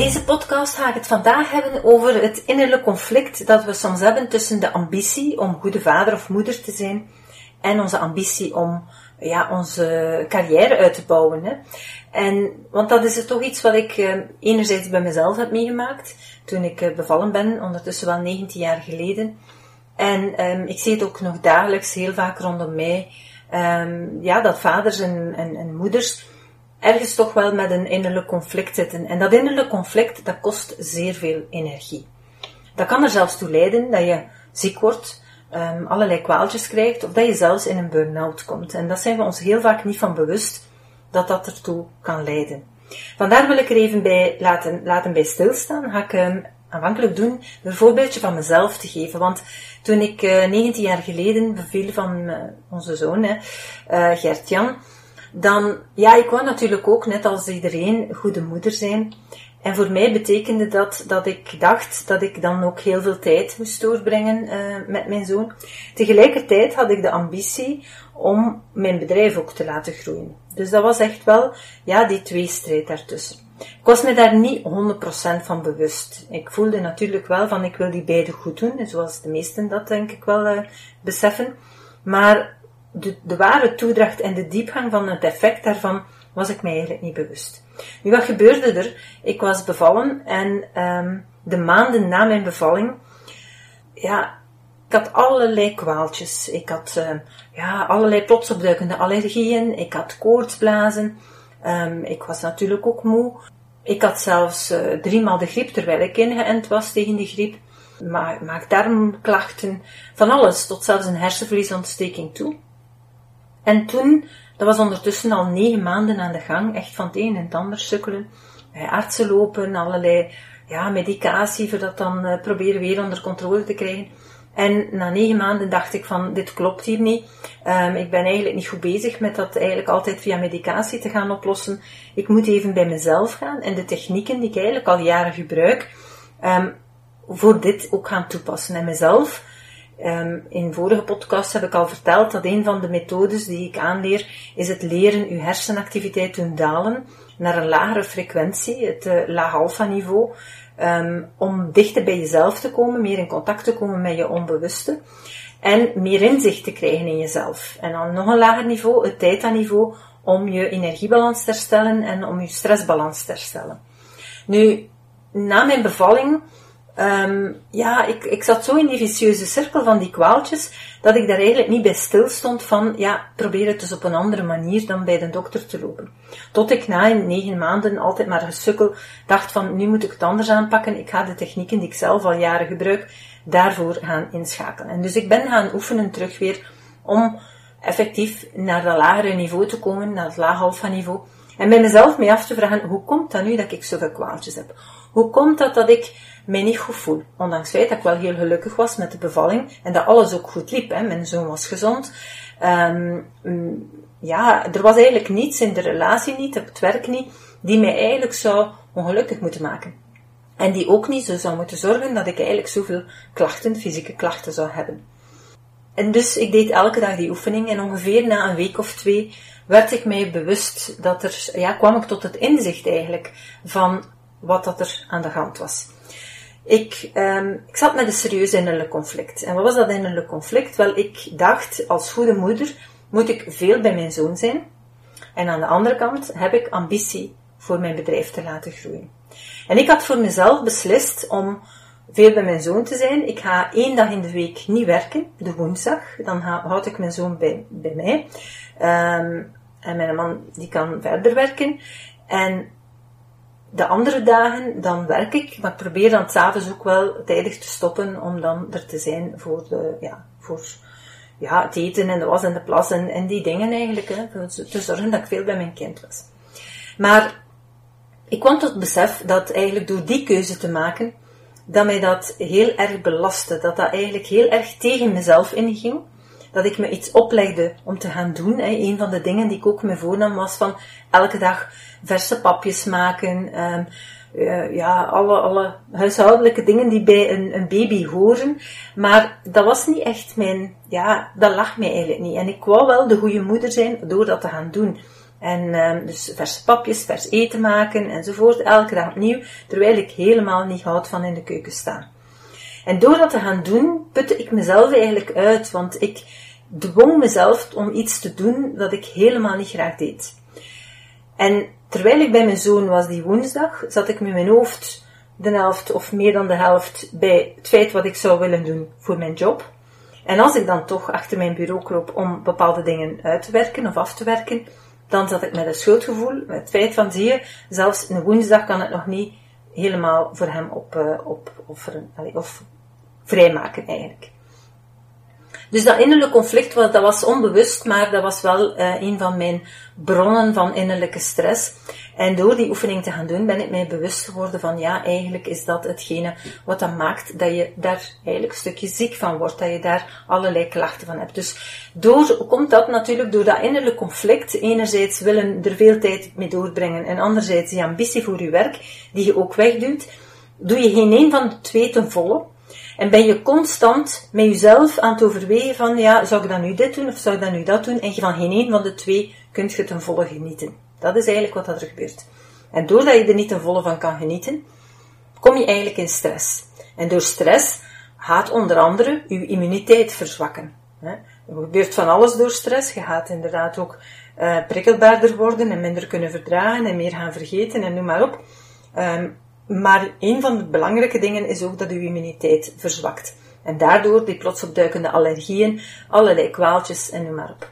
Deze podcast ga ik het vandaag hebben over het innerlijke conflict dat we soms hebben tussen de ambitie om goede vader of moeder te zijn en onze ambitie om ja, onze carrière uit te bouwen. Hè. En, want dat is toch iets wat ik eh, enerzijds bij mezelf heb meegemaakt toen ik eh, bevallen ben, ondertussen wel 19 jaar geleden. En um, ik zie het ook nog dagelijks heel vaak rondom mij, um, ja, dat vaders en, en, en moeders ergens toch wel met een innerlijk conflict zitten. En dat innerlijk conflict, dat kost zeer veel energie. Dat kan er zelfs toe leiden dat je ziek wordt, um, allerlei kwaaltjes krijgt, of dat je zelfs in een burn-out komt. En dat zijn we ons heel vaak niet van bewust, dat dat ertoe kan leiden. Vandaar wil ik er even bij laten, laten bij stilstaan. Ga ik um, aanvankelijk doen een voorbeeldje van mezelf te geven. Want toen ik uh, eh, 19 jaar geleden beviel van uh, onze zoon, uh, Gert-Jan, dan, ja, ik wou natuurlijk ook, net als iedereen, goede moeder zijn. En voor mij betekende dat dat ik dacht dat ik dan ook heel veel tijd moest doorbrengen uh, met mijn zoon. Tegelijkertijd had ik de ambitie om mijn bedrijf ook te laten groeien. Dus dat was echt wel, ja, die tweestrijd daartussen. Ik was me daar niet 100% van bewust. Ik voelde natuurlijk wel van ik wil die beide goed doen, zoals de meesten dat denk ik wel uh, beseffen. Maar de, de ware toedracht en de diepgang van het effect daarvan was ik mij eigenlijk niet bewust. Nu, wat gebeurde er? Ik was bevallen en um, de maanden na mijn bevalling, ja, ik had allerlei kwaaltjes. Ik had uh, ja, allerlei plotsopduikende allergieën. Ik had koortsblazen. Um, ik was natuurlijk ook moe. Ik had zelfs uh, driemaal de griep terwijl ik ingeënt was tegen die griep. Maak darmklachten, van alles, tot zelfs een hersenvliesontsteking toe. En toen, dat was ondertussen al negen maanden aan de gang, echt van het een en het ander sukkelen. Bij artsen lopen, allerlei ja, medicatie, voor dat dan uh, proberen weer onder controle te krijgen. En na negen maanden dacht ik van, dit klopt hier niet. Um, ik ben eigenlijk niet goed bezig met dat eigenlijk altijd via medicatie te gaan oplossen. Ik moet even bij mezelf gaan en de technieken die ik eigenlijk al jaren gebruik, um, voor dit ook gaan toepassen. En mezelf Um, in vorige podcast heb ik al verteld dat een van de methodes die ik aanleer is het leren uw hersenactiviteit doen dalen naar een lagere frequentie, het uh, laag alpha niveau, um, om dichter bij jezelf te komen, meer in contact te komen met je onbewuste en meer inzicht te krijgen in jezelf. En dan nog een lager niveau, het theta niveau, om je energiebalans te herstellen en om je stressbalans te herstellen. Nu, na mijn bevalling Um, ja, ik, ik zat zo in die vicieuze cirkel van die kwaaltjes, dat ik daar eigenlijk niet bij stil stond van, ja, probeer het dus op een andere manier dan bij de dokter te lopen. Tot ik na negen maanden altijd maar gesukkel dacht van, nu moet ik het anders aanpakken, ik ga de technieken die ik zelf al jaren gebruik, daarvoor gaan inschakelen. En dus ik ben gaan oefenen terug weer om effectief naar dat lagere niveau te komen, naar het laag niveau, en bij mezelf mee af te vragen, hoe komt dat nu dat ik zoveel kwaaltjes heb? Hoe komt dat dat ik mij niet goed voel? Ondanks het feit dat ik wel heel gelukkig was met de bevalling en dat alles ook goed liep. Hè. Mijn zoon was gezond. Um, ja, er was eigenlijk niets in de relatie niet, op het werk niet, die mij eigenlijk zou ongelukkig moeten maken. En die ook niet zo zou moeten zorgen dat ik eigenlijk zoveel klachten, fysieke klachten zou hebben. En dus ik deed elke dag die oefening en ongeveer na een week of twee werd ik mij bewust dat er, ja, kwam ik tot het inzicht eigenlijk van wat dat er aan de hand was. Ik, um, ik zat met een serieus innerlijk conflict. En wat was dat innerlijk conflict? Wel, ik dacht, als goede moeder moet ik veel bij mijn zoon zijn. En aan de andere kant heb ik ambitie voor mijn bedrijf te laten groeien. En ik had voor mezelf beslist om veel bij mijn zoon te zijn. Ik ga één dag in de week niet werken, de woensdag. Dan houd ik mijn zoon bij, bij mij. Um, en mijn man die kan verder werken. En de andere dagen, dan werk ik, maar ik probeer dan s'avonds ook wel tijdig te stoppen om dan er te zijn voor, de, ja, voor ja, het eten en de was en de plas en, en die dingen eigenlijk. Hè, te zorgen dat ik veel bij mijn kind was. Maar ik kwam tot het besef dat eigenlijk door die keuze te maken, dat mij dat heel erg belastte. Dat dat eigenlijk heel erg tegen mezelf inging. Dat ik me iets oplegde om te gaan doen. Hè. Een van de dingen die ik ook me voornam was van elke dag verse papjes maken. Um, uh, ja, alle, alle huishoudelijke dingen die bij een, een baby horen. Maar dat was niet echt mijn, ja, dat lag mij eigenlijk niet. En ik wou wel de goede moeder zijn door dat te gaan doen. En uh, dus verse papjes, vers eten maken enzovoort, elke dag opnieuw, terwijl ik helemaal niet houd van in de keuken staan. En door dat te gaan doen, putte ik mezelf eigenlijk uit, want ik dwong mezelf om iets te doen dat ik helemaal niet graag deed. En terwijl ik bij mijn zoon was die woensdag, zat ik met mijn hoofd de helft of meer dan de helft bij het feit wat ik zou willen doen voor mijn job. En als ik dan toch achter mijn bureau kroop om bepaalde dingen uit te werken of af te werken, dan zat ik met een schuldgevoel, met het feit van zie je, zelfs een woensdag kan het nog niet helemaal voor hem op, uh, op offeren, of vrijmaken eigenlijk. Dus dat innerlijke conflict dat was onbewust, maar dat was wel uh, een van mijn bronnen van innerlijke stress. En door die oefening te gaan doen, ben ik mij bewust geworden van ja, eigenlijk is dat hetgene wat dat maakt dat je daar eigenlijk een stukje ziek van wordt, dat je daar allerlei klachten van hebt. Dus door, komt dat natuurlijk door dat innerlijke conflict. Enerzijds willen er veel tijd mee doorbrengen en anderzijds die ambitie voor je werk, die je ook wegduwt, doe je geen een van de twee ten volle. En ben je constant met jezelf aan het overwegen van, ja, zou ik dan nu dit doen of zou ik dan nu dat doen? En van geen een van de twee kunt je ten volle genieten. Dat is eigenlijk wat er gebeurt. En doordat je er niet ten volle van kan genieten, kom je eigenlijk in stress. En door stress gaat onder andere je immuniteit verzwakken. Er gebeurt van alles door stress. Je gaat inderdaad ook uh, prikkelbaarder worden en minder kunnen verdragen en meer gaan vergeten en noem maar op. Um, maar een van de belangrijke dingen is ook dat uw immuniteit verzwakt. En daardoor die plots opduikende allergieën, allerlei kwaaltjes en noem maar op.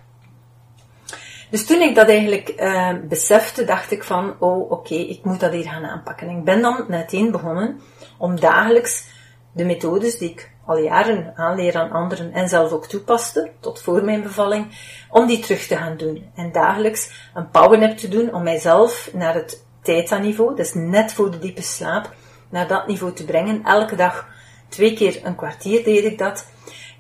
Dus toen ik dat eigenlijk uh, besefte, dacht ik van, oh oké, ik moet dat hier gaan aanpakken. ik ben dan meteen begonnen om dagelijks de methodes die ik al jaren aanleer aan anderen en zelf ook toepaste, tot voor mijn bevalling, om die terug te gaan doen. En dagelijks een powernap te doen om mijzelf naar het theta-niveau, dus net voor de diepe slaap, naar dat niveau te brengen. Elke dag twee keer een kwartier deed ik dat.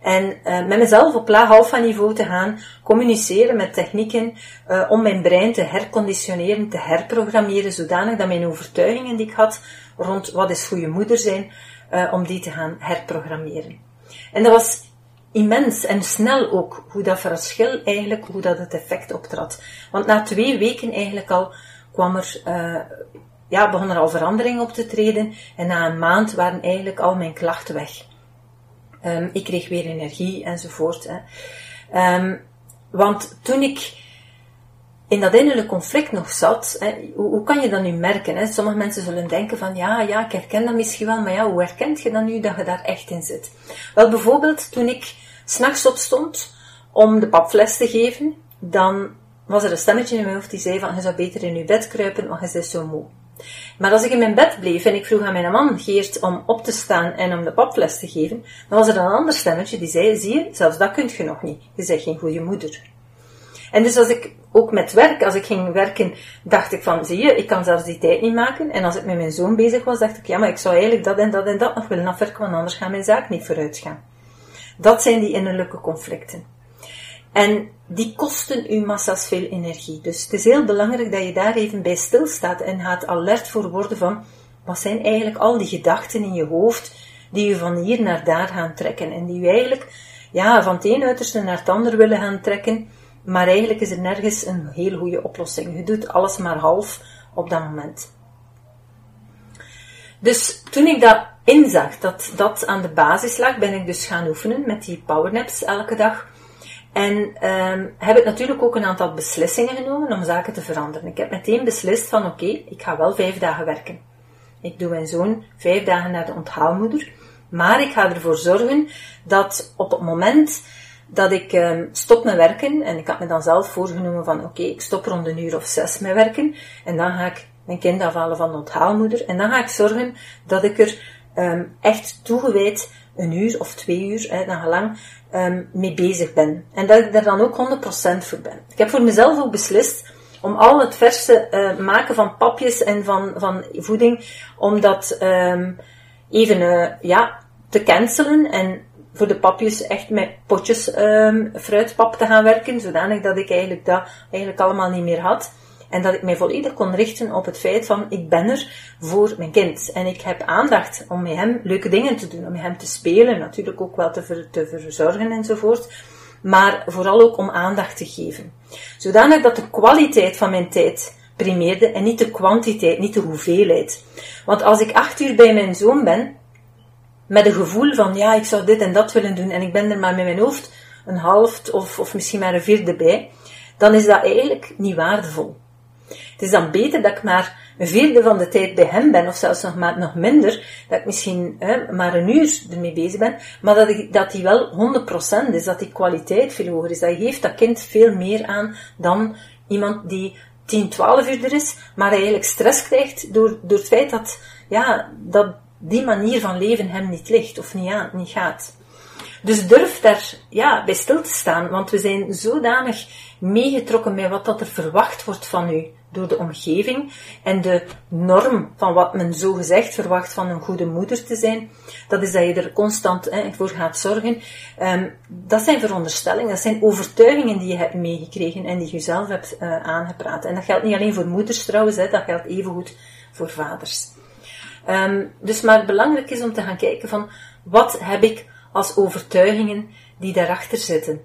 En uh, met mezelf op laag alpha niveau te gaan communiceren met technieken uh, om mijn brein te herconditioneren, te herprogrammeren, zodanig dat mijn overtuigingen die ik had rond wat is goede moeder zijn, uh, om die te gaan herprogrammeren. En dat was immens en snel ook, hoe dat verschil eigenlijk, hoe dat het effect optrad. Want na twee weken eigenlijk al kwam er, uh, ja, begon er al verandering op te treden. En na een maand waren eigenlijk al mijn klachten weg. Um, ik kreeg weer energie enzovoort. Hè. Um, want toen ik in dat innerlijke conflict nog zat, hè, hoe, hoe, kan je dat nu merken? Hè? Sommige mensen zullen denken van, ja, ja, ik herken dat misschien wel, maar ja, hoe herkent je dan nu dat je daar echt in zit? Wel, bijvoorbeeld toen ik s'nachts opstond om de papfles te geven, dan was er een stemmetje in mijn hoofd die zei van, je zou beter in je bed kruipen, want je bent zo moe. Maar als ik in mijn bed bleef en ik vroeg aan mijn man, Geert, om op te staan en om de papfles te geven, dan was er een ander stemmetje die zei, zie je, zelfs dat kunt je nog niet. Je bent geen goede moeder. En dus als ik ook met werk, als ik ging werken, dacht ik van, zie je, ik kan zelfs die tijd niet maken. En als ik met mijn zoon bezig was, dacht ik, ja, maar ik zou eigenlijk dat en dat en dat nog willen afwerken, want anders gaat mijn zaak niet vooruit gaan. Dat zijn die innerlijke conflicten. En die kosten u massa's veel energie. Dus het is heel belangrijk dat je daar even bij stilstaat en gaat alert voor worden van wat zijn eigenlijk al die gedachten in je hoofd die je van hier naar daar gaan trekken en die je eigenlijk ja, van het een uiterste naar het ander willen gaan trekken, maar eigenlijk is er nergens een heel goede oplossing. Je doet alles maar half op dat moment. Dus toen ik dat inzag, dat dat aan de basis lag, ben ik dus gaan oefenen met die powernaps elke dag. En um, heb ik natuurlijk ook een aantal beslissingen genomen om zaken te veranderen. Ik heb meteen beslist van oké, ik ga wel vijf dagen werken. Ik doe mijn zoon vijf dagen naar de onthaalmoeder. Maar ik ga ervoor zorgen dat op het moment dat ik um, stop met werken, en ik had me dan zelf voorgenomen van oké, ik stop rond een uur of zes met werken, en dan ga ik mijn kind afhalen van de onthaalmoeder, en dan ga ik zorgen dat ik er um, echt toegewijd een uur of twee uur, hè, dan gelang, um, mee bezig ben. En dat ik er dan ook 100% voor ben. Ik heb voor mezelf ook beslist om al het verse uh, maken van papjes en van, van voeding, om dat, um, even uh, ja, te cancelen en voor de papjes echt met potjes um, fruitpap te gaan werken, zodanig dat ik eigenlijk dat eigenlijk allemaal niet meer had. En dat ik mij volledig kon richten op het feit van, ik ben er voor mijn kind. En ik heb aandacht om met hem leuke dingen te doen, om met hem te spelen, natuurlijk ook wel te, ver, te verzorgen enzovoort. Maar vooral ook om aandacht te geven. Zodanig dat de kwaliteit van mijn tijd primeerde en niet de kwantiteit, niet de hoeveelheid. Want als ik acht uur bij mijn zoon ben, met een gevoel van ja, ik zou dit en dat willen doen en ik ben er maar met mijn hoofd een half of, of misschien maar een vierde bij, dan is dat eigenlijk niet waardevol. Het is dan beter dat ik maar een vierde van de tijd bij hem ben, of zelfs nog, maar, nog minder, dat ik misschien hè, maar een uur ermee bezig ben, maar dat, ik, dat die wel 100% is, dat die kwaliteit veel hoger is. Dat geeft dat kind veel meer aan dan iemand die 10, 12 uur er is, maar eigenlijk stress krijgt door, door het feit dat, ja, dat die manier van leven hem niet ligt of niet, aan, niet gaat. Dus durf daar ja, bij stil te staan, want we zijn zodanig meegetrokken met wat dat er verwacht wordt van u door de omgeving en de norm van wat men zo gezegd verwacht van een goede moeder te zijn, dat is dat je er constant hè, voor gaat zorgen. Um, dat zijn veronderstellingen, dat zijn overtuigingen die je hebt meegekregen en die je zelf hebt uh, aangepraat. En dat geldt niet alleen voor moeders trouwens, hè, dat geldt evengoed voor vaders. Um, dus maar belangrijk is om te gaan kijken van wat heb ik als overtuigingen die daarachter zitten.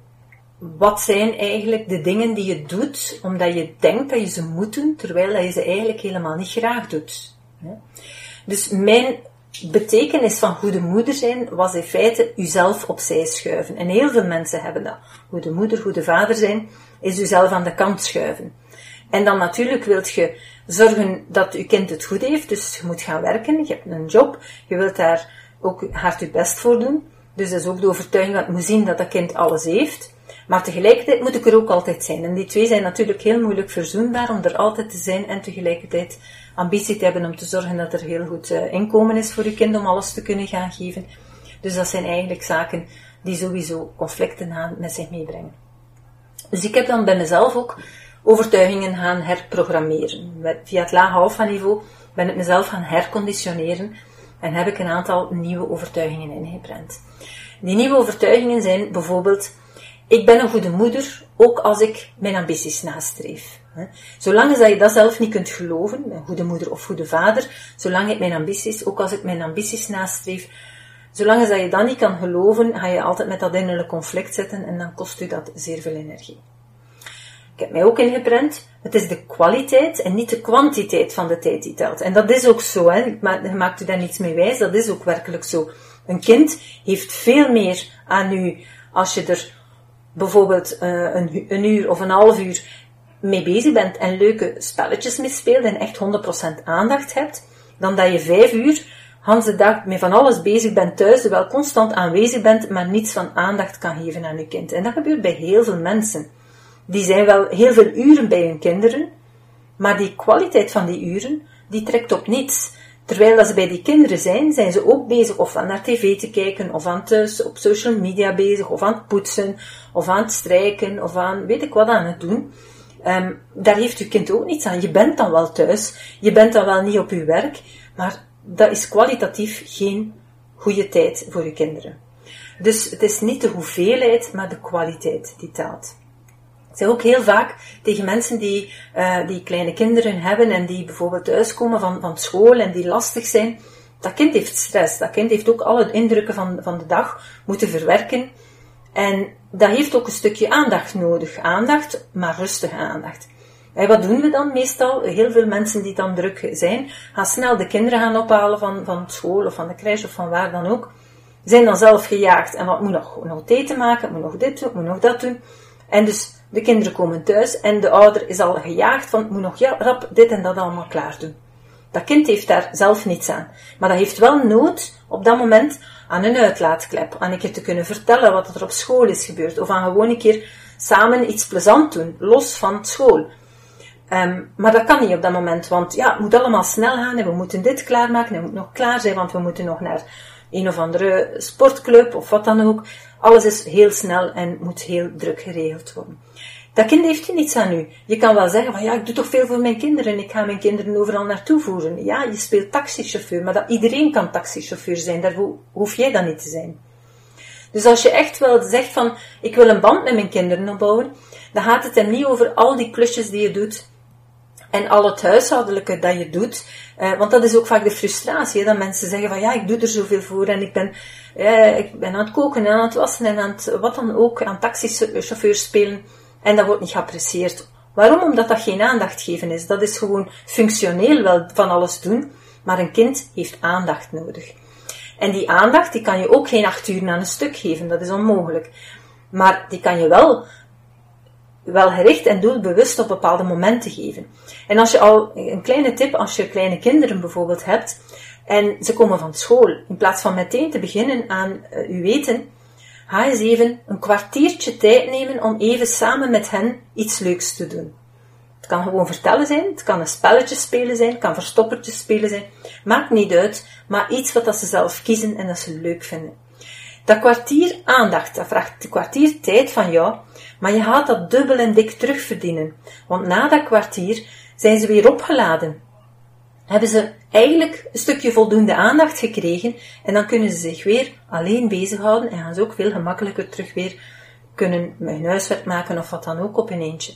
Wat zijn eigenlijk de dingen die je doet omdat je denkt dat je ze moet doen, terwijl je ze eigenlijk helemaal niet graag doet. Dus mijn betekenis van goede moeder zijn was in feite uzelf opzij schuiven. En heel veel mensen hebben dat. Goede moeder, goede vader zijn, is uzelf aan de kant schuiven. En dan natuurlijk wilt je zorgen dat je kind het goed heeft, dus je moet gaan werken, je hebt een job, je wilt daar ook hard je best voor doen. Dus dat is ook de overtuiging dat het moet zien dat dat kind alles heeft. Maar tegelijkertijd moet ik er ook altijd zijn. En die twee zijn natuurlijk heel moeilijk verzoenbaar om er altijd te zijn en tegelijkertijd ambitie te hebben om te zorgen dat er heel goed uh, inkomen is voor je kind om alles te kunnen gaan geven. Dus dat zijn eigenlijk zaken die sowieso conflicten met zich meebrengen. Dus ik heb dan bij mezelf ook overtuigingen gaan herprogrammeren. Via het laag alpha niveau ben ik mezelf gaan herconditioneren en heb ik een aantal nieuwe overtuigingen ingeprent. Die nieuwe overtuigingen zijn bijvoorbeeld, ik ben een goede moeder, ook als ik mijn ambities nastreef. Zolang dat je dat zelf niet kunt geloven, een goede moeder of goede vader, zolang ik mijn ambities, ook als ik mijn ambities nastreef, zolang dat je dat niet kan geloven, ga je altijd met dat innerlijke conflict zitten en dan kost u dat zeer veel energie. Ik heb mij ook ingeprent. Het is de kwaliteit en niet de kwantiteit van de tijd die telt. En dat is ook zo. Hè. Je maakt u daar niets mee wijs. Dat is ook werkelijk zo. Een kind heeft veel meer aan u als je er bijvoorbeeld uh, een, uur of een half uur mee bezig bent en leuke spelletjes mee speelt en echt 100% aandacht hebt, dan dat je vijf uur Hans de dag met van alles bezig bent thuis, terwijl constant aanwezig bent, maar niets van aandacht kan geven aan je kind. En dat gebeurt bij heel veel mensen die zijn wel heel veel uren bij hun kinderen, maar die kwaliteit van die uren, die trekt op niets. Terwijl dat ze bij die kinderen zijn, zijn ze ook bezig of aan naar tv te kijken, of aan thuis op social media bezig, of aan het poetsen, of aan het strijken, of aan weet ik wat aan het doen. Um, daar heeft uw kind ook niets aan. Je bent dan wel thuis, je bent dan wel niet op uw werk, maar dat is kwalitatief geen goede tijd voor je kinderen. Dus het is niet de hoeveelheid, maar de kwaliteit die telt. Ik zeg ook heel vaak tegen mensen die, uh, die kleine kinderen hebben en die bijvoorbeeld thuiskomen van, van school en die lastig zijn. Dat kind heeft stress. Dat kind heeft ook alle indrukken van, van de dag moeten verwerken. En dat heeft ook een stukje aandacht nodig. Aandacht, maar rustige aandacht. En wat doen we dan meestal? Heel veel mensen die dan druk zijn, gaan snel de kinderen gaan ophalen van, van school of van de crash of van waar dan ook. Zijn dan zelf gejaagd en wat moet nog, nog eten maken, moet nog dit doen, moet nog dat doen. En dus de kinderen komen thuis en de ouder is al gejaagd van, moet nog rap dit en dat allemaal klaar doen. Dat kind heeft daar zelf niets aan. Maar dat heeft wel nood op dat moment aan een uitlaatklep. Aan een keer te kunnen vertellen wat er op school is gebeurd. Of aan gewoon een keer samen iets plezant doen, los van school. Um, maar dat kan niet op dat moment, want ja, het moet allemaal snel gaan en we moeten dit klaarmaken en het moet nog klaar zijn, want we moeten nog naar een of andere sportclub of wat dan ook. Alles is heel snel en moet heel druk geregeld worden. Dat kind heeft je niets aan u. Je kan wel zeggen van ja, ik doe toch veel voor mijn kinderen. Ik ga mijn kinderen overal naartoe voeren. Ja, je speelt taxichauffeur, maar dat, iedereen kan taxichauffeur zijn. Daar hoef jij dan niet te zijn. Dus als je echt wel zegt van ik wil een band met mijn kinderen opbouwen, dan gaat het hem niet over al die klusjes die je doet en al het huishoudelijke dat je doet. Eh, want dat is ook vaak de frustratie, dat mensen zeggen van ja, ik doe er zoveel voor en ik ben, eh, ik ben aan het koken en aan het wassen en aan het, wat dan ook, aan taxichauffeur spelen. En dat wordt niet geapprecieerd. Waarom? Omdat dat geen aandacht geven is. Dat is gewoon functioneel wel van alles doen, maar een kind heeft aandacht nodig. En die aandacht, die kan je ook geen acht uur aan een stuk geven, dat is onmogelijk. Maar die kan je wel, wel gericht en doelbewust op bepaalde momenten geven. En als je al, een kleine tip, als je kleine kinderen bijvoorbeeld hebt, en ze komen van school, in plaats van meteen te beginnen aan uh, uw eten, Ga eens even een kwartiertje tijd nemen om even samen met hen iets leuks te doen. Het kan gewoon vertellen zijn, het kan een spelletje spelen zijn, het kan verstoppertjes spelen zijn. Maakt niet uit, maar iets wat ze zelf kiezen en dat ze leuk vinden. Dat kwartier aandacht, dat vraagt een kwartier tijd van jou, maar je gaat dat dubbel en dik terugverdienen. Want na dat kwartier zijn ze weer opgeladen hebben ze eigenlijk een stukje voldoende aandacht gekregen en dan kunnen ze zich weer alleen bezighouden en gaan ze ook veel gemakkelijker terug weer kunnen hun huiswerk maken of wat dan ook op een eentje.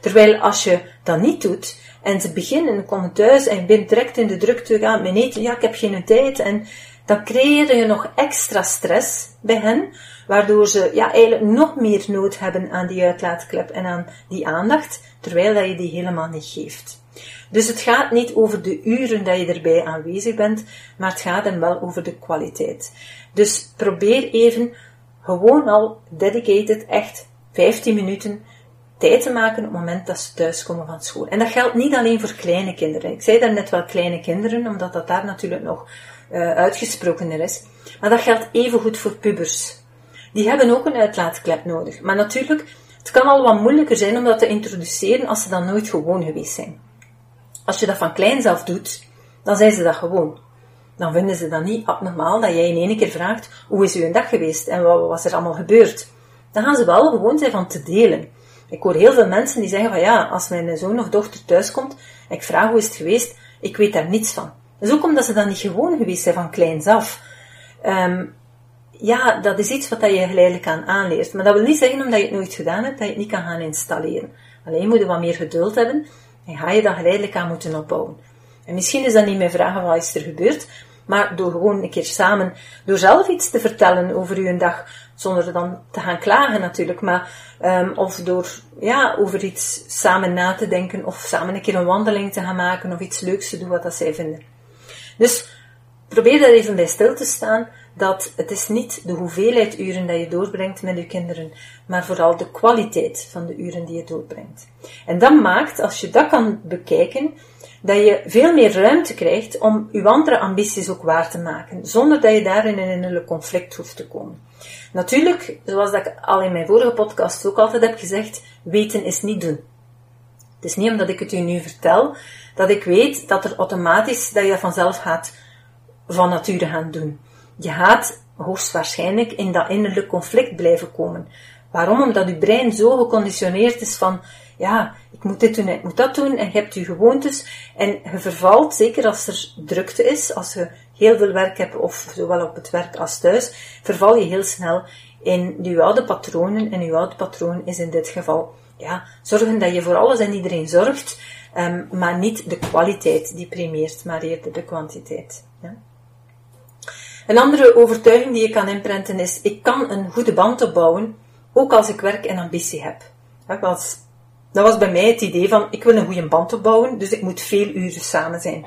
Terwijl als je dat niet doet en ze beginnen, komen thuis en je bent direct in de drukte gaan met eten, ja ik heb geen tijd en dan creëer je nog extra stress bij hen, waardoor ze ja, eigenlijk nog meer nood hebben aan die uitlaatklep en aan die aandacht, terwijl dat je die helemaal niet geeft. Dus het gaat niet over de uren dat je erbij aanwezig bent, maar het gaat hem wel over de kwaliteit. Dus probeer even gewoon al dedicated echt 15 minuten tijd te maken op het moment dat ze thuiskomen van school. En dat geldt niet alleen voor kleine kinderen. Ik zei daarnet wel kleine kinderen, omdat dat daar natuurlijk nog uh, uitgesprokener is. Maar dat geldt even goed voor pubers. Die hebben ook een uitlaatklep nodig. Maar natuurlijk, het kan al wat moeilijker zijn om dat te introduceren als ze dan nooit gewoon geweest zijn. Als je dat van klein zelf doet, dan zijn ze dat gewoon. Dan vinden ze dat niet abnormaal dat jij in één keer vraagt, hoe is uw dag geweest en wat was er allemaal gebeurd? Dan gaan ze wel gewoon zijn van te delen. Ik hoor heel veel mensen die zeggen van ja, als mijn zoon of dochter thuiskomt, ik vraag hoe is het geweest, ik weet daar niets van. Dat is ook omdat ze dan niet gewoon geweest zijn van kleins af. Um, ja, dat is iets wat je geleidelijk aan aanleert. Maar dat wil niet zeggen, omdat je het nooit gedaan hebt, dat je het niet kan gaan installeren. Alleen moet je wat meer geduld hebben en ga je dat geleidelijk aan moeten opbouwen. En misschien is dat niet meer vragen wat is er gebeurd, maar door gewoon een keer samen, door zelf iets te vertellen over uw dag, zonder dan te gaan klagen natuurlijk, maar, um, of door, ja, over iets samen na te denken, of samen een keer een wandeling te gaan maken, of iets leuks te doen wat dat zij vinden. Dus, probeer daar even bij stil te staan, dat het is niet de hoeveelheid uren dat je doorbrengt met je kinderen, maar vooral de kwaliteit van de uren die je doorbrengt. En dat maakt, als je dat kan bekijken, dat je veel meer ruimte krijgt om je andere ambities ook waar te maken, zonder dat je daarin in een innerlijk conflict hoeft te komen. Natuurlijk, zoals ik al in mijn vorige podcast ook altijd heb gezegd, weten is niet doen. Het is niet omdat ik het u nu vertel, dat ik weet dat er automatisch, dat je dat vanzelf gaat van nature gaan doen. Je gaat hoogstwaarschijnlijk in dat innerlijk conflict blijven komen. Waarom? Omdat je brein zo geconditioneerd is van, ja, ik moet dit doen, ik moet dat doen, en je hebt je gewoontes, en je vervalt, zeker als er drukte is, als je heel veel werk hebt, of zowel op het werk als thuis, verval je heel snel in je oude patronen, en je oude patroon is in dit geval, ja, zorgen dat je voor alles en iedereen zorgt, um, maar niet de kwaliteit die primeert, maar eerder de kwantiteit. Een andere overtuiging die je kan inprenten is, ik kan een goede band opbouwen, ook als ik werk en ambitie heb. Dat was, dat was bij mij het idee van, ik wil een goede band opbouwen, dus ik moet veel uren samen zijn.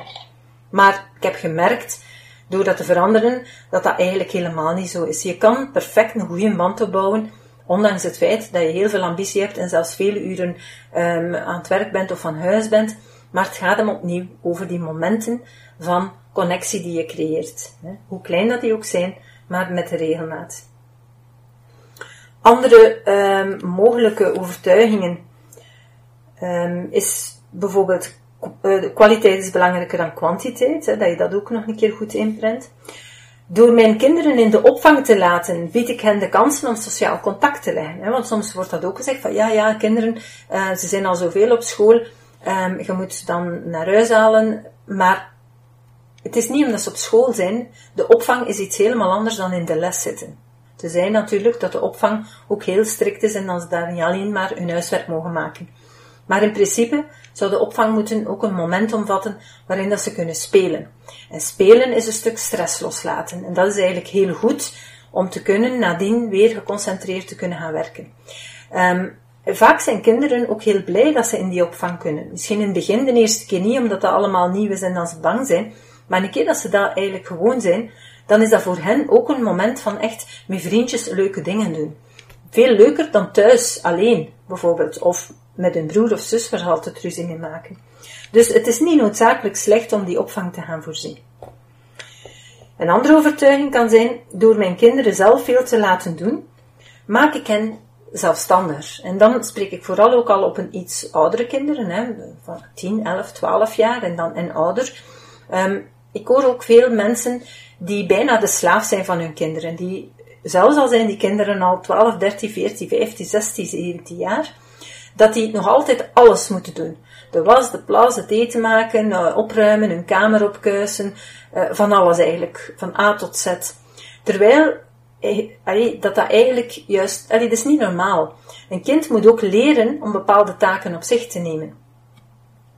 Maar ik heb gemerkt, door dat te veranderen, dat dat eigenlijk helemaal niet zo is. Je kan perfect een goede band opbouwen, ondanks het feit dat je heel veel ambitie hebt en zelfs vele uren um, aan het werk bent of van huis bent. Maar het gaat hem opnieuw over die momenten van connectie die je creëert. Hoe klein dat die ook zijn, maar met de regelmaat. Andere um, mogelijke overtuigingen um, is bijvoorbeeld uh, kwaliteit is belangrijker dan kwantiteit, hè, dat je dat ook nog een keer goed inprent. Door mijn kinderen in de opvang te laten, bied ik hen de kansen om sociaal contact te leggen. Want soms wordt dat ook gezegd van ja, ja, kinderen, uh, ze zijn al zoveel op school, um, je moet ze dan naar huis halen. Maar het is niet omdat ze op school zijn. De opvang is iets helemaal anders dan in de les zitten. Te zijn natuurlijk dat de opvang ook heel strikt is en dat ze daar niet alleen maar hun huiswerk mogen maken. Maar in principe zou de opvang moeten ook een moment omvatten waarin dat ze kunnen spelen. En spelen is een stuk stress loslaten. En dat is eigenlijk heel goed om te kunnen nadien weer geconcentreerd te kunnen gaan werken. Um, vaak zijn kinderen ook heel blij dat ze in die opvang kunnen. Misschien in het begin de eerste keer niet, omdat dat allemaal nieuw is en dat ze bang zijn. Maar een keer dat ze daar eigenlijk gewoon zijn, dan is dat voor hen ook een moment van echt met vriendjes leuke dingen doen. Veel leuker dan thuis alleen, bijvoorbeeld. Of met een broer of zus ruzie mee maken. Dus het is niet noodzakelijk slecht om die opvang te gaan voorzien. Een andere overtuiging kan zijn, door mijn kinderen zelf veel te laten doen, maak ik hen zelfstandiger. En dan spreek ik vooral ook al op een iets oudere kinderen, hè, van 10, 11, 12 jaar en dan en ouder. Um, ik hoor ook veel mensen die bijna de slaaf zijn van hun kinderen. Die, zelfs al zijn die kinderen al 12, 13, 14, 15, 16, 17 jaar, dat die nog altijd alles moeten doen. De was, de plas, het eten maken, uh, opruimen, hun kamer opkuisen, uh, van alles eigenlijk, van A tot Z. Terwijl eh, dat dat eigenlijk juist, dat is niet normaal. Een kind moet ook leren om bepaalde taken op zich te nemen.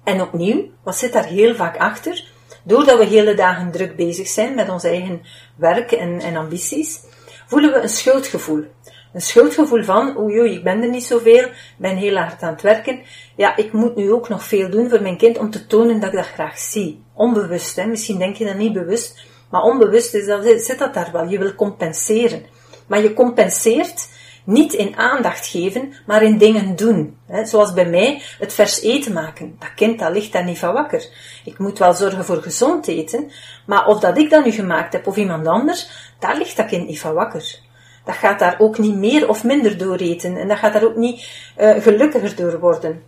En opnieuw, wat zit daar heel vaak achter? Doordat we hele dagen druk bezig zijn met ons eigen werk en, en ambities, voelen we een schuldgevoel. Een schuldgevoel van, oei oei, ik ben er niet zoveel, ben heel hard aan het werken. Ja, ik moet nu ook nog veel doen voor mijn kind om te tonen dat ik dat graag zie. Onbewust, hè. misschien denk je dat niet bewust, maar onbewust is dat, zit dat daar wel. Je wil compenseren. Maar je compenseert niet in aandacht geven, maar in dingen doen. Zoals bij mij het vers eten maken. Dat kind dat ligt daar niet van wakker. Ik moet wel zorgen voor gezond eten, maar of dat ik dat nu gemaakt heb of iemand anders, daar ligt dat kind niet van wakker. Dat gaat daar ook niet meer of minder door eten en dat gaat daar ook niet uh, gelukkiger door worden.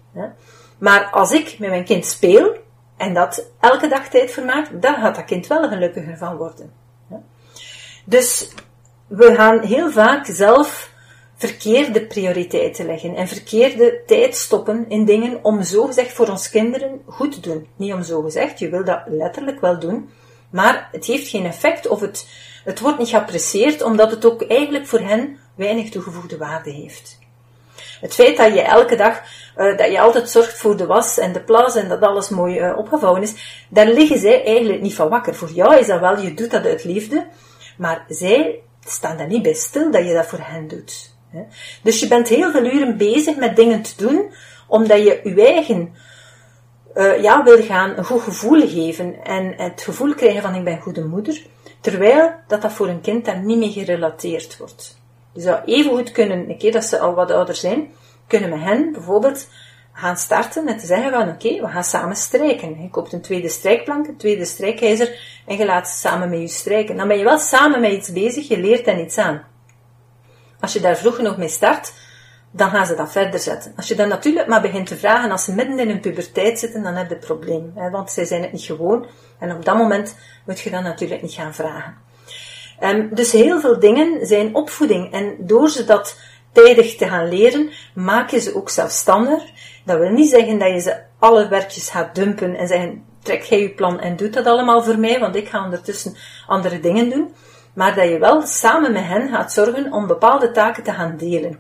Maar als ik met mijn kind speel en dat elke dag tijd vermaakt, dan gaat dat kind wel gelukkiger van worden. Dus we gaan heel vaak zelf verkeerde prioriteiten leggen en verkeerde tijd stoppen in dingen om zogezegd voor ons kinderen goed te doen. Niet om zogezegd, je wil dat letterlijk wel doen, maar het heeft geen effect of het, het wordt niet geapprecieerd omdat het ook eigenlijk voor hen weinig toegevoegde waarde heeft. Het feit dat je elke dag, uh, dat je altijd zorgt voor de was en de plas en dat alles mooi uh, opgevouwen is, daar liggen zij eigenlijk niet van wakker. Voor jou is dat wel, je doet dat uit liefde, maar zij staan daar niet bij stil dat je dat voor hen doet. Dus je bent heel veel uren bezig met dingen te doen, omdat je je eigen uh, ja, wil gaan een goed gevoel geven en het gevoel krijgen van ik ben goede moeder, terwijl dat dat voor een kind daar niet mee gerelateerd wordt. Je zou even goed kunnen, een keer dat ze al wat ouder zijn, kunnen we hen bijvoorbeeld gaan starten en te zeggen van oké, we gaan samen strijken. Je koopt een tweede strijkplank, een tweede strijkijzer en je laat ze samen met je strijken. Dan ben je wel samen met iets bezig, je leert hen iets aan. Als je daar vroeg genoeg mee start, dan gaan ze dat verder zetten. Als je dan natuurlijk maar begint te vragen, als ze midden in hun puberteit zitten, dan heb je een probleem. Hè, want zij zijn het niet gewoon. En op dat moment moet je dan natuurlijk niet gaan vragen. Um, dus heel veel dingen zijn opvoeding. En door ze dat tijdig te gaan leren, maak je ze ook zelfstandig. Dat wil niet zeggen dat je ze alle werkjes gaat dumpen en zeggen, trek jij je plan en doe dat allemaal voor mij, want ik ga ondertussen andere dingen doen maar dat je wel samen met hen gaat zorgen om bepaalde taken te gaan delen.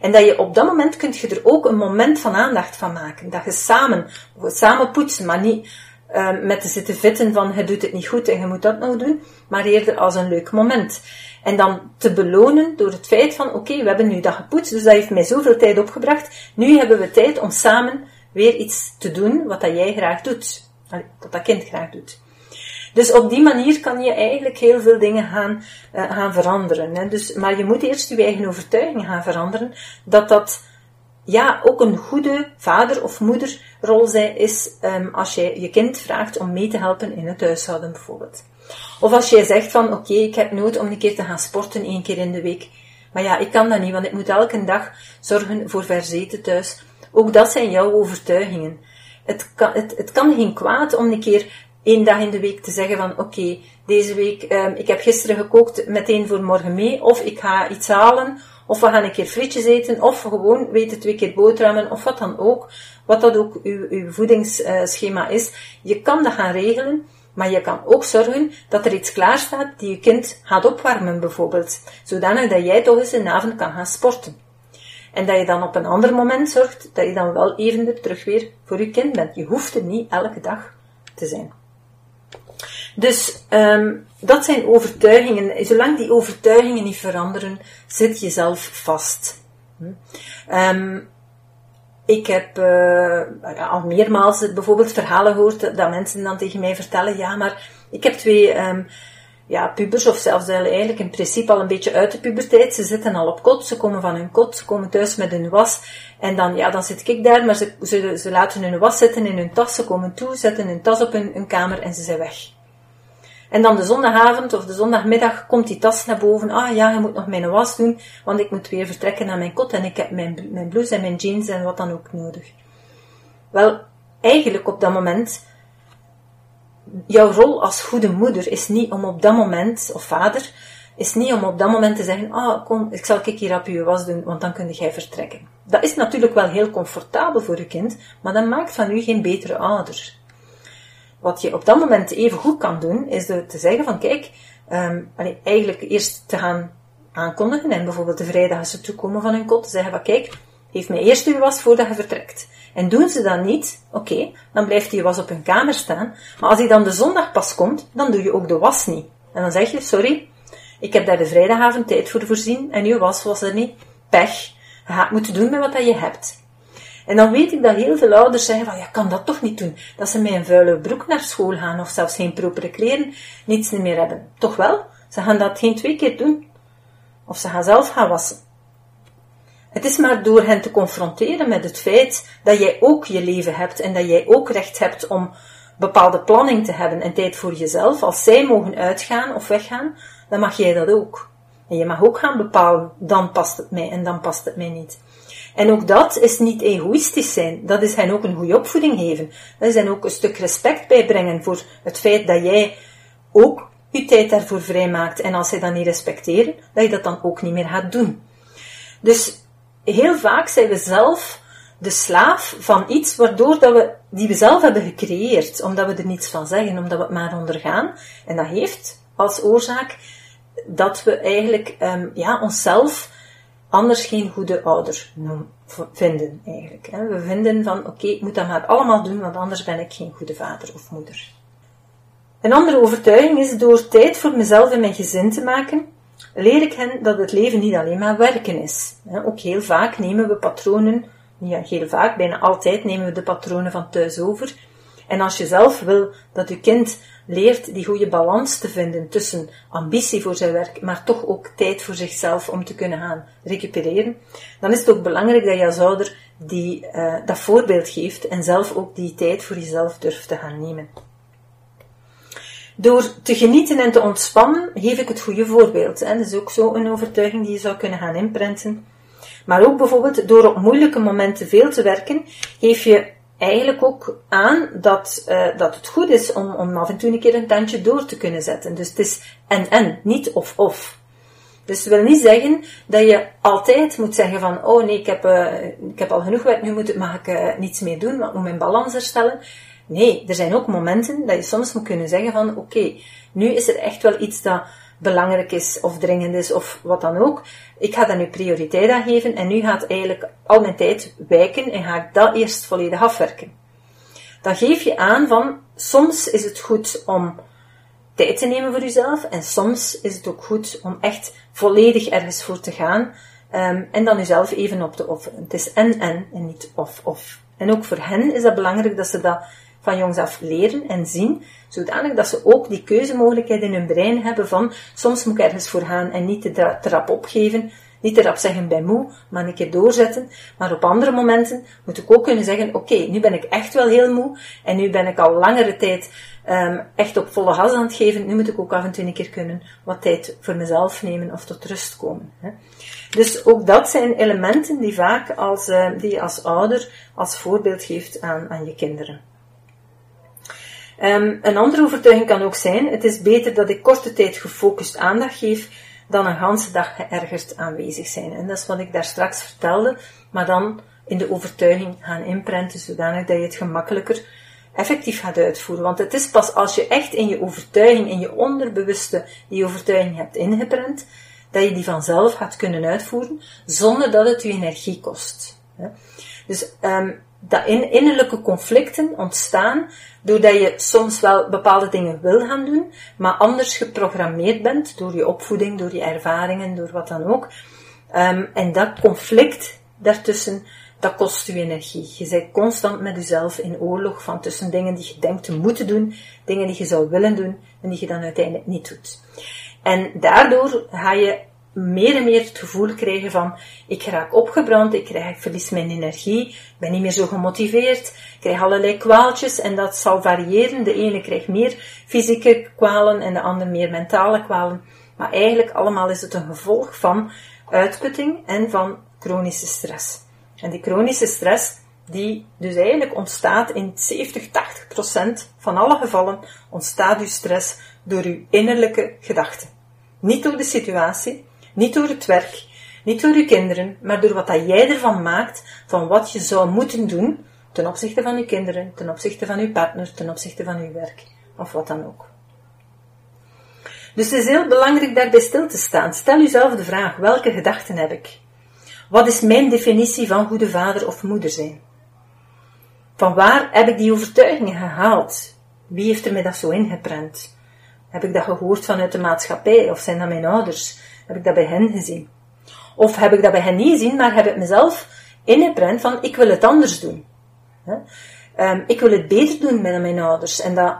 En dat je op dat moment kunt je er ook een moment van aandacht van maken. Dat je samen, samen poetsen, maar niet uh, met te zitten vitten van je doet het niet goed en je moet dat nog doen, maar eerder als een leuk moment. En dan te belonen door het feit van, oké, we hebben nu dat gepoetst, dus dat heeft mij zoveel tijd opgebracht. Nu hebben we tijd om samen weer iets te doen wat dat jij graag doet. Wat dat kind graag doet. Dus op die manier kan je eigenlijk heel veel dingen gaan, uh, gaan veranderen. Hè. Dus, maar je moet eerst je eigen overtuiging gaan veranderen dat dat ja, ook een goede vader- of moederrol zij is um, als je je kind vraagt om mee te helpen in het huishouden bijvoorbeeld. Of als jij zegt van oké, ik heb nood om een keer te gaan sporten één keer in de week. Maar ja, ik kan dat niet, want ik moet elke dag zorgen voor verzeten thuis. Ook dat zijn jouw overtuigingen. Het kan, het, het kan geen kwaad om een keer één dag in de week te zeggen van oké, deze week, um, ik heb gisteren gekookt meteen voor morgen mee, of ik ga iets halen, of we gaan een keer frietjes eten, of gewoon weten twee keer boterhammen, of wat dan ook. Wat dat ook uw, uw voedingsschema is. Je kan dat gaan regelen, maar je kan ook zorgen dat er iets klaar staat die je kind gaat opwarmen bijvoorbeeld. Zodanig dat jij toch eens een avond kan gaan sporten. En dat je dan op een ander moment zorgt dat je dan wel even terug weer voor je kind bent. Je hoeft er niet elke dag te zijn. Dus um, dat zijn overtuigingen. Zolang die overtuigingen niet veranderen, zit je zelf vast. Um, ik heb uh, al meermaals bijvoorbeeld verhalen gehoord dat mensen dan tegen mij vertellen, ja, maar ik heb twee um, ja, pubers, of zelfs eigenlijk in principe al een beetje uit de puberteit. Ze zitten al op kot, ze komen van hun kot, ze komen thuis met hun was. En dan, ja, dan zit ik daar, maar ze, ze, ze laten hun was zitten in hun tas, ze komen toe, zetten hun tas op hun, hun kamer en ze zijn weg. En dan de zondagavond of de zondagmiddag komt die tas naar boven. Ah ja, je moet nog mijn was doen, want ik moet weer vertrekken naar mijn kot en ik heb mijn, mijn blouse en mijn jeans en wat dan ook nodig. Wel, eigenlijk op dat moment, jouw rol als goede moeder is niet om op dat moment, of vader, is niet om op dat moment te zeggen, ah kom, ik zal ik hier op je was doen, want dan kun jij vertrekken. Dat is natuurlijk wel heel comfortabel voor je kind, maar dat maakt van u geen betere ouder. Wat je op dat moment even goed kan doen, is te zeggen van kijk, um, eigenlijk eerst te gaan aankondigen en bijvoorbeeld de vrijdag als ze toekomen van hun kot, te zeggen van kijk, geef mij eerst uw was voordat je vertrekt. En doen ze dat niet, oké, dan blijft die was op hun kamer staan. Maar als hij dan de zondag pas komt, dan doe je ook de was niet. En dan zeg je, sorry, ik heb daar de vrijdagavond tijd voor voorzien en uw was was er niet. Pech. Je gaat moeten doen met wat je hebt. En dan weet ik dat heel veel ouders zeggen van, ja, kan dat toch niet doen. Dat ze met een vuile broek naar school gaan of zelfs geen propere kleren, niets meer hebben. Toch wel? Ze gaan dat geen twee keer doen. Of ze gaan zelf gaan wassen. Het is maar door hen te confronteren met het feit dat jij ook je leven hebt en dat jij ook recht hebt om bepaalde planning te hebben en tijd voor jezelf. Als zij mogen uitgaan of weggaan, dan mag jij dat ook. En je mag ook gaan bepalen, dan past het mij en dan past het mij niet. En ook dat is niet egoïstisch zijn. Dat is hen ook een goede opvoeding geven. Dat is hen ook een stuk respect bijbrengen voor het feit dat jij ook je tijd daarvoor vrijmaakt. En als zij dat niet respecteren, dat je dat dan ook niet meer gaat doen. Dus heel vaak zijn we zelf de slaaf van iets waardoor dat we, die we zelf hebben gecreëerd. Omdat we er niets van zeggen, omdat we het maar ondergaan. En dat heeft als oorzaak dat we eigenlijk um, ja, onszelf anders geen goede ouder vinden eigenlijk. We vinden van oké, ik moet dat maar allemaal doen, want anders ben ik geen goede vader of moeder. Een andere overtuiging is door tijd voor mezelf en mijn gezin te maken, leer ik hen dat het leven niet alleen maar werken is. Ook heel vaak nemen we patronen, ja, heel vaak, bijna altijd nemen we de patronen van thuis over. En als je zelf wil dat je kind leert die goede balans te vinden tussen ambitie voor zijn werk, maar toch ook tijd voor zichzelf om te kunnen gaan recupereren, dan is het ook belangrijk dat je als ouder die, uh, dat voorbeeld geeft en zelf ook die tijd voor jezelf durft te gaan nemen. Door te genieten en te ontspannen geef ik het goede voorbeeld. Hè. Dat is ook zo een overtuiging die je zou kunnen gaan inprenten. Maar ook bijvoorbeeld door op moeilijke momenten veel te werken, geef je eigenlijk ook aan dat, uh, dat het goed is om, om af en toe een keer een tandje door te kunnen zetten. Dus het is en-en, niet of-of. Dus dat wil niet zeggen dat je altijd moet zeggen van, oh nee, ik heb, uh, ik heb al genoeg werk, nu moet, ik uh, niets meer doen, maar moet mijn balans herstellen. Nee, er zijn ook momenten dat je soms moet kunnen zeggen van, oké, nu is er echt wel iets dat belangrijk is of dringend is of wat dan ook. Ik ga daar nu prioriteit aan geven en nu gaat eigenlijk al mijn tijd wijken en ga ik dat eerst volledig afwerken. Dan geef je aan van soms is het goed om tijd te nemen voor jezelf en soms is het ook goed om echt volledig ergens voor te gaan um, en dan jezelf even op te offeren. Het is en en en niet of of. En ook voor hen is dat belangrijk dat ze dat van jongs af leren en zien, zodanig dat ze ook die keuzemogelijkheid in hun brein hebben van soms moet ik ergens voor gaan en niet te trap opgeven, niet te rap zeggen bij moe, maar een keer doorzetten. Maar op andere momenten moet ik ook kunnen zeggen, oké, nu ben ik echt wel heel moe en nu ben ik al langere tijd um, echt op volle gas aan het geven. Nu moet ik ook af en toe een keer kunnen wat tijd voor mezelf nemen of tot rust komen. Hè. Dus ook dat zijn elementen die vaak als, uh, die als ouder als voorbeeld geeft aan, aan je kinderen. Um, een andere overtuiging kan ook zijn, het is beter dat ik korte tijd gefocust aandacht geef dan een ganse dag geërgerd aanwezig zijn. En dat is wat ik daar straks vertelde, maar dan in de overtuiging gaan inprenten, zodanig dat je het gemakkelijker effectief gaat uitvoeren. Want het is pas als je echt in je overtuiging, in je onderbewuste, die overtuiging hebt ingeprent, dat je die vanzelf gaat kunnen uitvoeren, zonder dat het je energie kost. Dus um, dat in, innerlijke conflicten ontstaan doordat je soms wel bepaalde dingen wil gaan doen, maar anders geprogrammeerd bent door je opvoeding, door je ervaringen, door wat dan ook. Um, en dat conflict daartussen, dat kost je energie. Je bent constant met jezelf in oorlog van tussen dingen die je denkt te moeten doen, dingen die je zou willen doen en die je dan uiteindelijk niet doet. En daardoor ga je meer en meer het gevoel krijgen van ik raak opgebrand, ik, krijg, verlies mijn energie, ik ben niet meer zo gemotiveerd, ik krijg allerlei kwaaltjes en dat zal variëren. De ene krijgt meer fysieke kwalen en de andere meer mentale kwalen. Maar eigenlijk allemaal is het een gevolg van uitputting en van chronische stress. En die chronische stress, die dus eigenlijk ontstaat in 70, 80 procent van alle gevallen, ontstaat uw stress door uw innerlijke gedachten. Niet door de situatie, niet door het werk, niet door uw kinderen, maar door wat dat jij ervan maakt van wat je zou moeten doen ten opzichte van uw kinderen, ten opzichte van uw partner, ten opzichte van uw werk of wat dan ook. Dus het is heel belangrijk daarbij stil te staan. Stel jezelf de vraag: welke gedachten heb ik? Wat is mijn definitie van goede vader of moeder zijn? Van waar heb ik die overtuigingen gehaald? Wie heeft er mij dat zo ingeprent? Heb ik dat gehoord vanuit de maatschappij of zijn dat mijn ouders? Heb ik dat bij hen gezien? Of heb ik dat bij hen niet gezien, maar heb ik mezelf ingeprent van ik wil het anders doen. Um, ik wil het beter doen met mijn ouders. En dat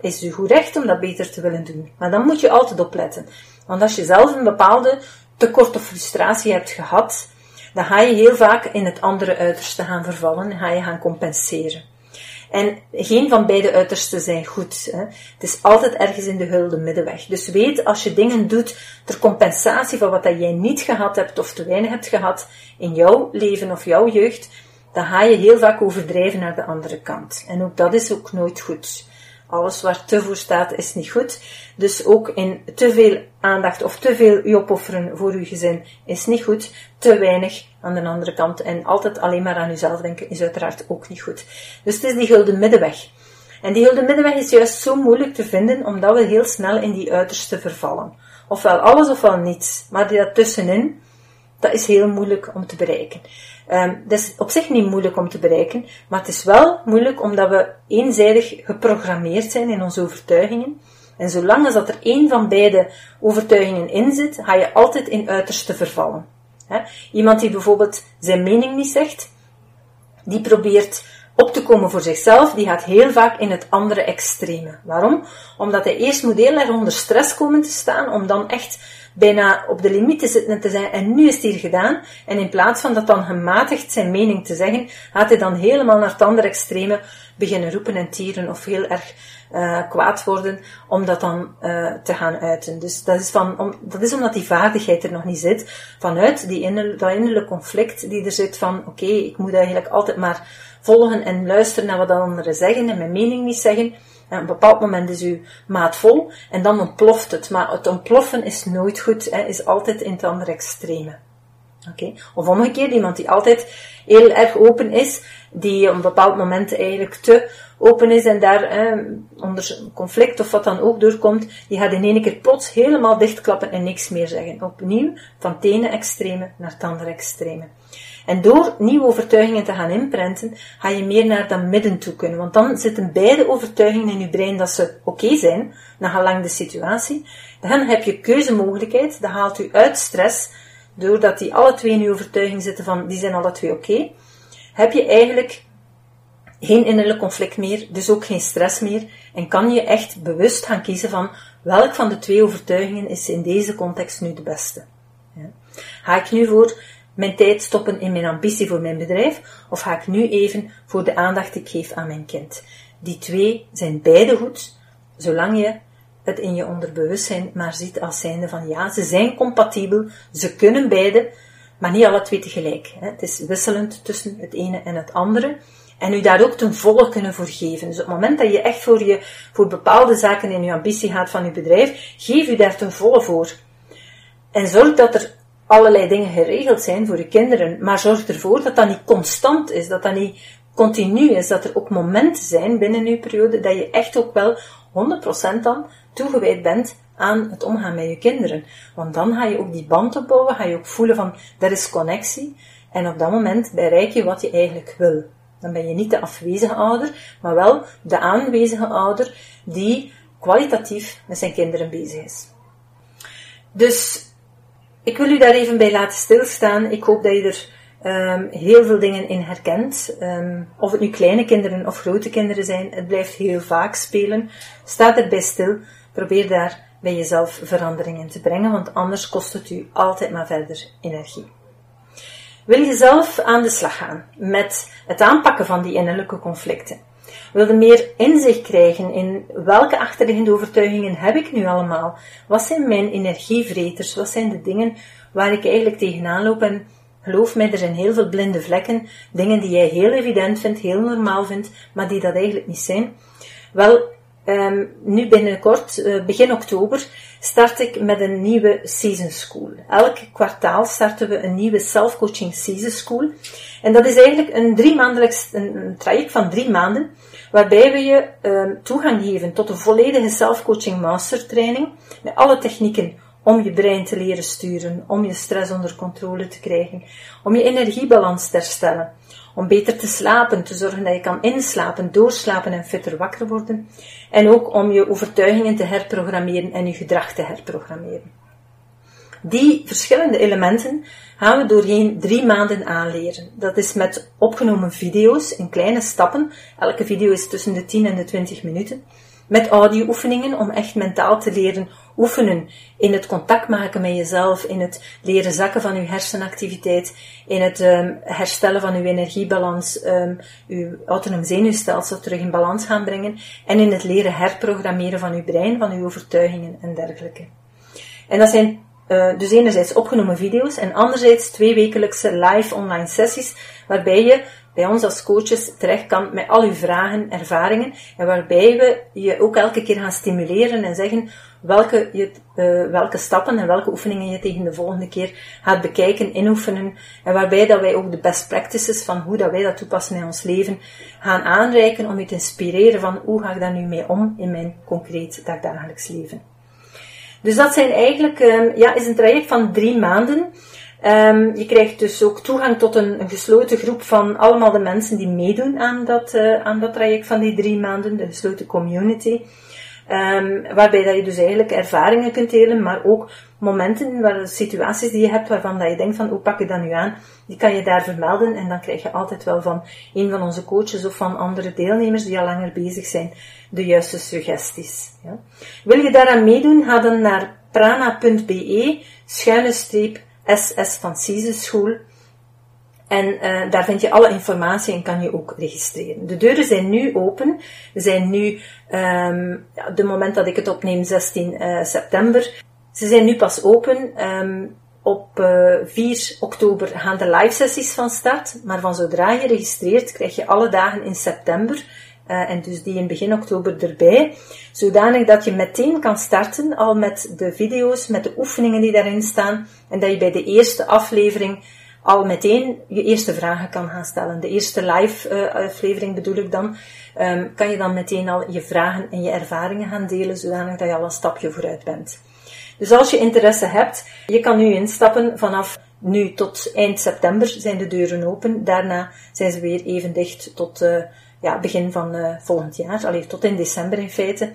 is u goed recht om dat beter te willen doen. Maar dan moet je altijd opletten. Want als je zelf een bepaalde tekort of frustratie hebt gehad, dan ga je heel vaak in het andere uiterste gaan vervallen en ga je gaan compenseren. En geen van beide uitersten zijn goed. Hè. Het is altijd ergens in de hulde middenweg. Dus weet, als je dingen doet ter compensatie van wat dat jij niet gehad hebt of te weinig hebt gehad in jouw leven of jouw jeugd, dan ga je heel vaak overdrijven naar de andere kant. En ook dat is ook nooit goed. Alles waar te voor staat is niet goed. Dus ook in te veel aandacht of te veel je opofferen voor uw gezin is niet goed. Te weinig aan de andere kant. En altijd alleen maar aan uzelf denken is uiteraard ook niet goed. Dus het is die gulden middenweg. En die gulden middenweg is juist zo moeilijk te vinden, omdat we heel snel in die uiterste vervallen. Ofwel alles ofwel niets. Maar die tussenin, dat is heel moeilijk om te bereiken. Um, dat is op zich niet moeilijk om te bereiken, maar het is wel moeilijk omdat we eenzijdig geprogrammeerd zijn in onze overtuigingen. En zolang als dat er één van beide overtuigingen in zit, ga je altijd in uiterste vervallen. Iemand die bijvoorbeeld zijn mening niet zegt, die probeert op te komen voor zichzelf, die gaat heel vaak in het andere extreme. Waarom? Omdat hij eerst moet heel erg onder stress komen te staan, om dan echt bijna op de limiet te zitten te zijn. En nu is het hier gedaan. En in plaats van dat dan gematigd zijn mening te zeggen, gaat hij dan helemaal naar het andere extreme beginnen roepen en tieren of heel erg uh, kwaad worden om dat dan uh, te gaan uiten. Dus dat is, van, om, dat is omdat die vaardigheid er nog niet zit. Vanuit die inner, dat innerlijke conflict die er zit van, oké, ik moet eigenlijk altijd maar volgen en luisteren naar wat anderen zeggen en mijn mening niet zeggen. En op een bepaald moment is uw maat vol en dan ontploft het. Maar het ontploffen is nooit goed, hè, is altijd in het andere extreme. Oké? Of omgekeerd, iemand die altijd heel erg open is, die op een bepaald moment eigenlijk te open is en daar eh, onder conflict of wat dan ook doorkomt, die gaat in één keer plots helemaal dichtklappen en niks meer zeggen. Opnieuw, van het ene extreme naar het andere extreme. En door nieuwe overtuigingen te gaan inprenten, ga je meer naar dat midden toe kunnen. Want dan zitten beide overtuigingen in je brein dat ze oké zijn, na gelang de situatie. Dan heb je keuzemogelijkheid, dat haalt u uit stress, doordat die alle twee in je overtuiging zitten van, die zijn alle twee oké. heb je eigenlijk geen innerlijk conflict meer, dus ook geen stress meer, en kan je echt bewust gaan kiezen van welk van de twee overtuigingen is in deze context nu de beste. Ja. Ga ik nu voor mijn tijd stoppen in mijn ambitie voor mijn bedrijf, of ga ik nu even voor de aandacht die ik geef aan mijn kind? Die twee zijn beide goed, zolang je het in je onderbewustzijn maar ziet als zijnde van ja, ze zijn compatibel, ze kunnen beide, maar niet alle twee tegelijk. Het is wisselend tussen het ene en het andere. En u daar ook ten volle kunnen voor geven. Dus op het moment dat je echt voor, je, voor bepaalde zaken in je ambitie gaat van je bedrijf, geef u daar ten volle voor. En zorg dat er allerlei dingen geregeld zijn voor je kinderen, maar zorg ervoor dat dat niet constant is, dat dat niet continu is, dat er ook momenten zijn binnen uw periode dat je echt ook wel 100% dan toegewijd bent aan het omgaan met je kinderen. Want dan ga je ook die band opbouwen, ga je ook voelen van, er is connectie. En op dat moment bereik je wat je eigenlijk wil. Dan ben je niet de afwezige ouder, maar wel de aanwezige ouder die kwalitatief met zijn kinderen bezig is. Dus ik wil u daar even bij laten stilstaan. Ik hoop dat je er um, heel veel dingen in herkent. Um, of het nu kleine kinderen of grote kinderen zijn, het blijft heel vaak spelen. Sta erbij stil. Probeer daar bij jezelf verandering in te brengen, want anders kost het u altijd maar verder energie. Wil je zelf aan de slag gaan met het aanpakken van die innerlijke conflicten? Wil je meer inzicht krijgen in welke achterliggende overtuigingen heb ik nu allemaal? Wat zijn mijn energievreters? Wat zijn de dingen waar ik eigenlijk tegenaan loop? En geloof mij, er zijn heel veel blinde vlekken, dingen die jij heel evident vindt, heel normaal vindt, maar die dat eigenlijk niet zijn. Wel, Um, nu binnenkort, uh, begin oktober, start ik met een nieuwe Season School. Elk kwartaal starten we een nieuwe Self-Coaching Season School. En dat is eigenlijk een drie maandelijks, een, een traject van drie maanden, waarbij we je um, toegang geven tot een volledige Self-Coaching Mastertraining, met alle technieken om je brein te leren sturen, om je stress onder controle te krijgen, om je energiebalans te herstellen, om beter te slapen, te zorgen dat je kan inslapen, doorslapen en fitter wakker worden. En ook om je overtuigingen te herprogrammeren en je gedrag te herprogrammeren. Die verschillende elementen gaan we doorheen drie maanden aanleren. Dat is met opgenomen video's in kleine stappen. Elke video is tussen de 10 en de 20 minuten met audio-oefeningen om echt mentaal te leren oefenen in het contact maken met jezelf, in het leren zakken van uw hersenactiviteit, in het um, herstellen van uw energiebalans, um, uw autonoom zenuwstelsel terug in balans gaan brengen en in het leren herprogrammeren van uw brein, van uw overtuigingen en dergelijke. En dat zijn uh, dus enerzijds opgenomen video's en anderzijds twee wekelijkse live online sessies waarbij je bij ons als coaches terecht kan met al uw vragen, ervaringen en waarbij we je ook elke keer gaan stimuleren en zeggen welke, je, uh, welke stappen en welke oefeningen je tegen de volgende keer gaat bekijken, inoefenen en waarbij dat wij ook de best practices van hoe dat wij dat toepassen in ons leven gaan aanreiken om je te inspireren van hoe ga ik daar nu mee om in mijn concreet dagdagelijks leven. Dus dat zijn eigenlijk, um, ja, is een traject van drie maanden. Um, je krijgt dus ook toegang tot een, een, gesloten groep van allemaal de mensen die meedoen aan dat, uh, aan dat traject van die drie maanden, de gesloten community. Um, waarbij dat je dus eigenlijk ervaringen kunt delen, maar ook momenten, waar, situaties die je hebt waarvan dat je denkt van hoe pak ik dat nu aan, die kan je daar vermelden en dan krijg je altijd wel van een van onze coaches of van andere deelnemers die al langer bezig zijn, de juiste suggesties. Ja. Wil je daaraan meedoen, ga dan naar prana.be schuine streep SS van School. En uh, daar vind je alle informatie en kan je ook registreren. De deuren zijn nu open. We zijn nu, um, de moment dat ik het opneem, 16 uh, eh, september. Ze zijn nu pas open. Um, op uh, eh, 4 oktober gaan de live sessies van start. Maar van zodra je registreert, krijg je alle dagen in september en dus die in begin oktober erbij, zodanig dat je meteen kan starten al met de video's, met de oefeningen die daarin staan, en dat je bij de eerste aflevering al meteen je eerste vragen kan gaan stellen. De eerste live uh, aflevering bedoel ik dan, um, kan je dan meteen al je vragen en je ervaringen gaan delen, zodanig dat je al een stapje vooruit bent. Dus als je interesse hebt, je kan nu instappen vanaf nu tot eind september zijn de deuren open. Daarna zijn ze weer even dicht tot uh, ja, begin van uh, volgend jaar, alleen tot in december in feite.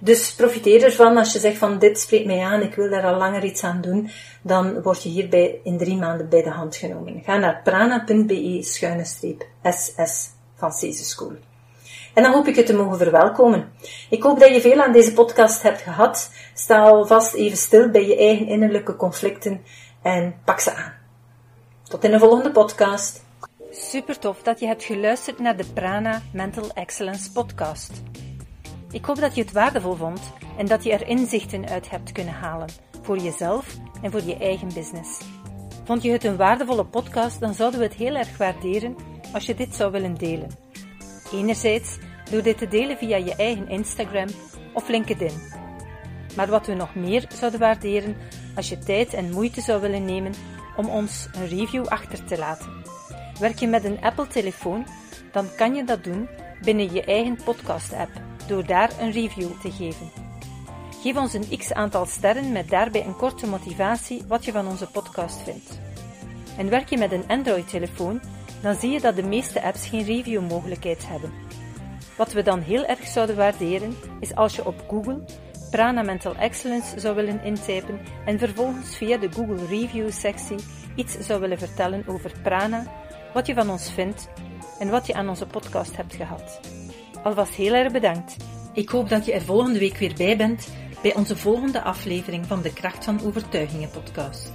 Dus profiteer ervan als je zegt van dit spreekt mij aan, ik wil daar al langer iets aan doen, dan word je hierbij in drie maanden bij de hand genomen. Ga naar prana.be schuine streep SS van Cese School. En dan hoop ik je te mogen verwelkomen. Ik hoop dat je veel aan deze podcast hebt gehad. Sta alvast even stil bij je eigen innerlijke conflicten en pak ze aan. Tot in de volgende podcast. Super tof dat je hebt geluisterd naar de Prana Mental Excellence podcast. Ik hoop dat je het waardevol vond en dat je er inzichten uit hebt kunnen halen voor jezelf en voor je eigen business. Vond je het een waardevolle podcast, dan zouden we het heel erg waarderen als je dit zou willen delen. Enerzijds door dit te delen via je eigen Instagram of LinkedIn. Maar wat we nog meer zouden waarderen als je tijd en moeite zou willen nemen om ons een review achter te laten. Werk je met een Apple-telefoon, dan kan je dat doen binnen je eigen podcast-app door daar een review te geven. Geef ons een x aantal sterren met daarbij een korte motivatie wat je van onze podcast vindt. En werk je met een Android-telefoon, dan zie je dat de meeste apps geen review-mogelijkheid hebben. Wat we dan heel erg zouden waarderen, is als je op Google Prana Mental Excellence zou willen intypen en vervolgens via de Google Review sectie iets zou willen vertellen over Prana, wat je van ons vindt en wat je aan onze podcast hebt gehad. Alvast heel erg bedankt. Ik hoop dat je er volgende week weer bij bent bij onze volgende aflevering van de Kracht van Overtuigingen podcast.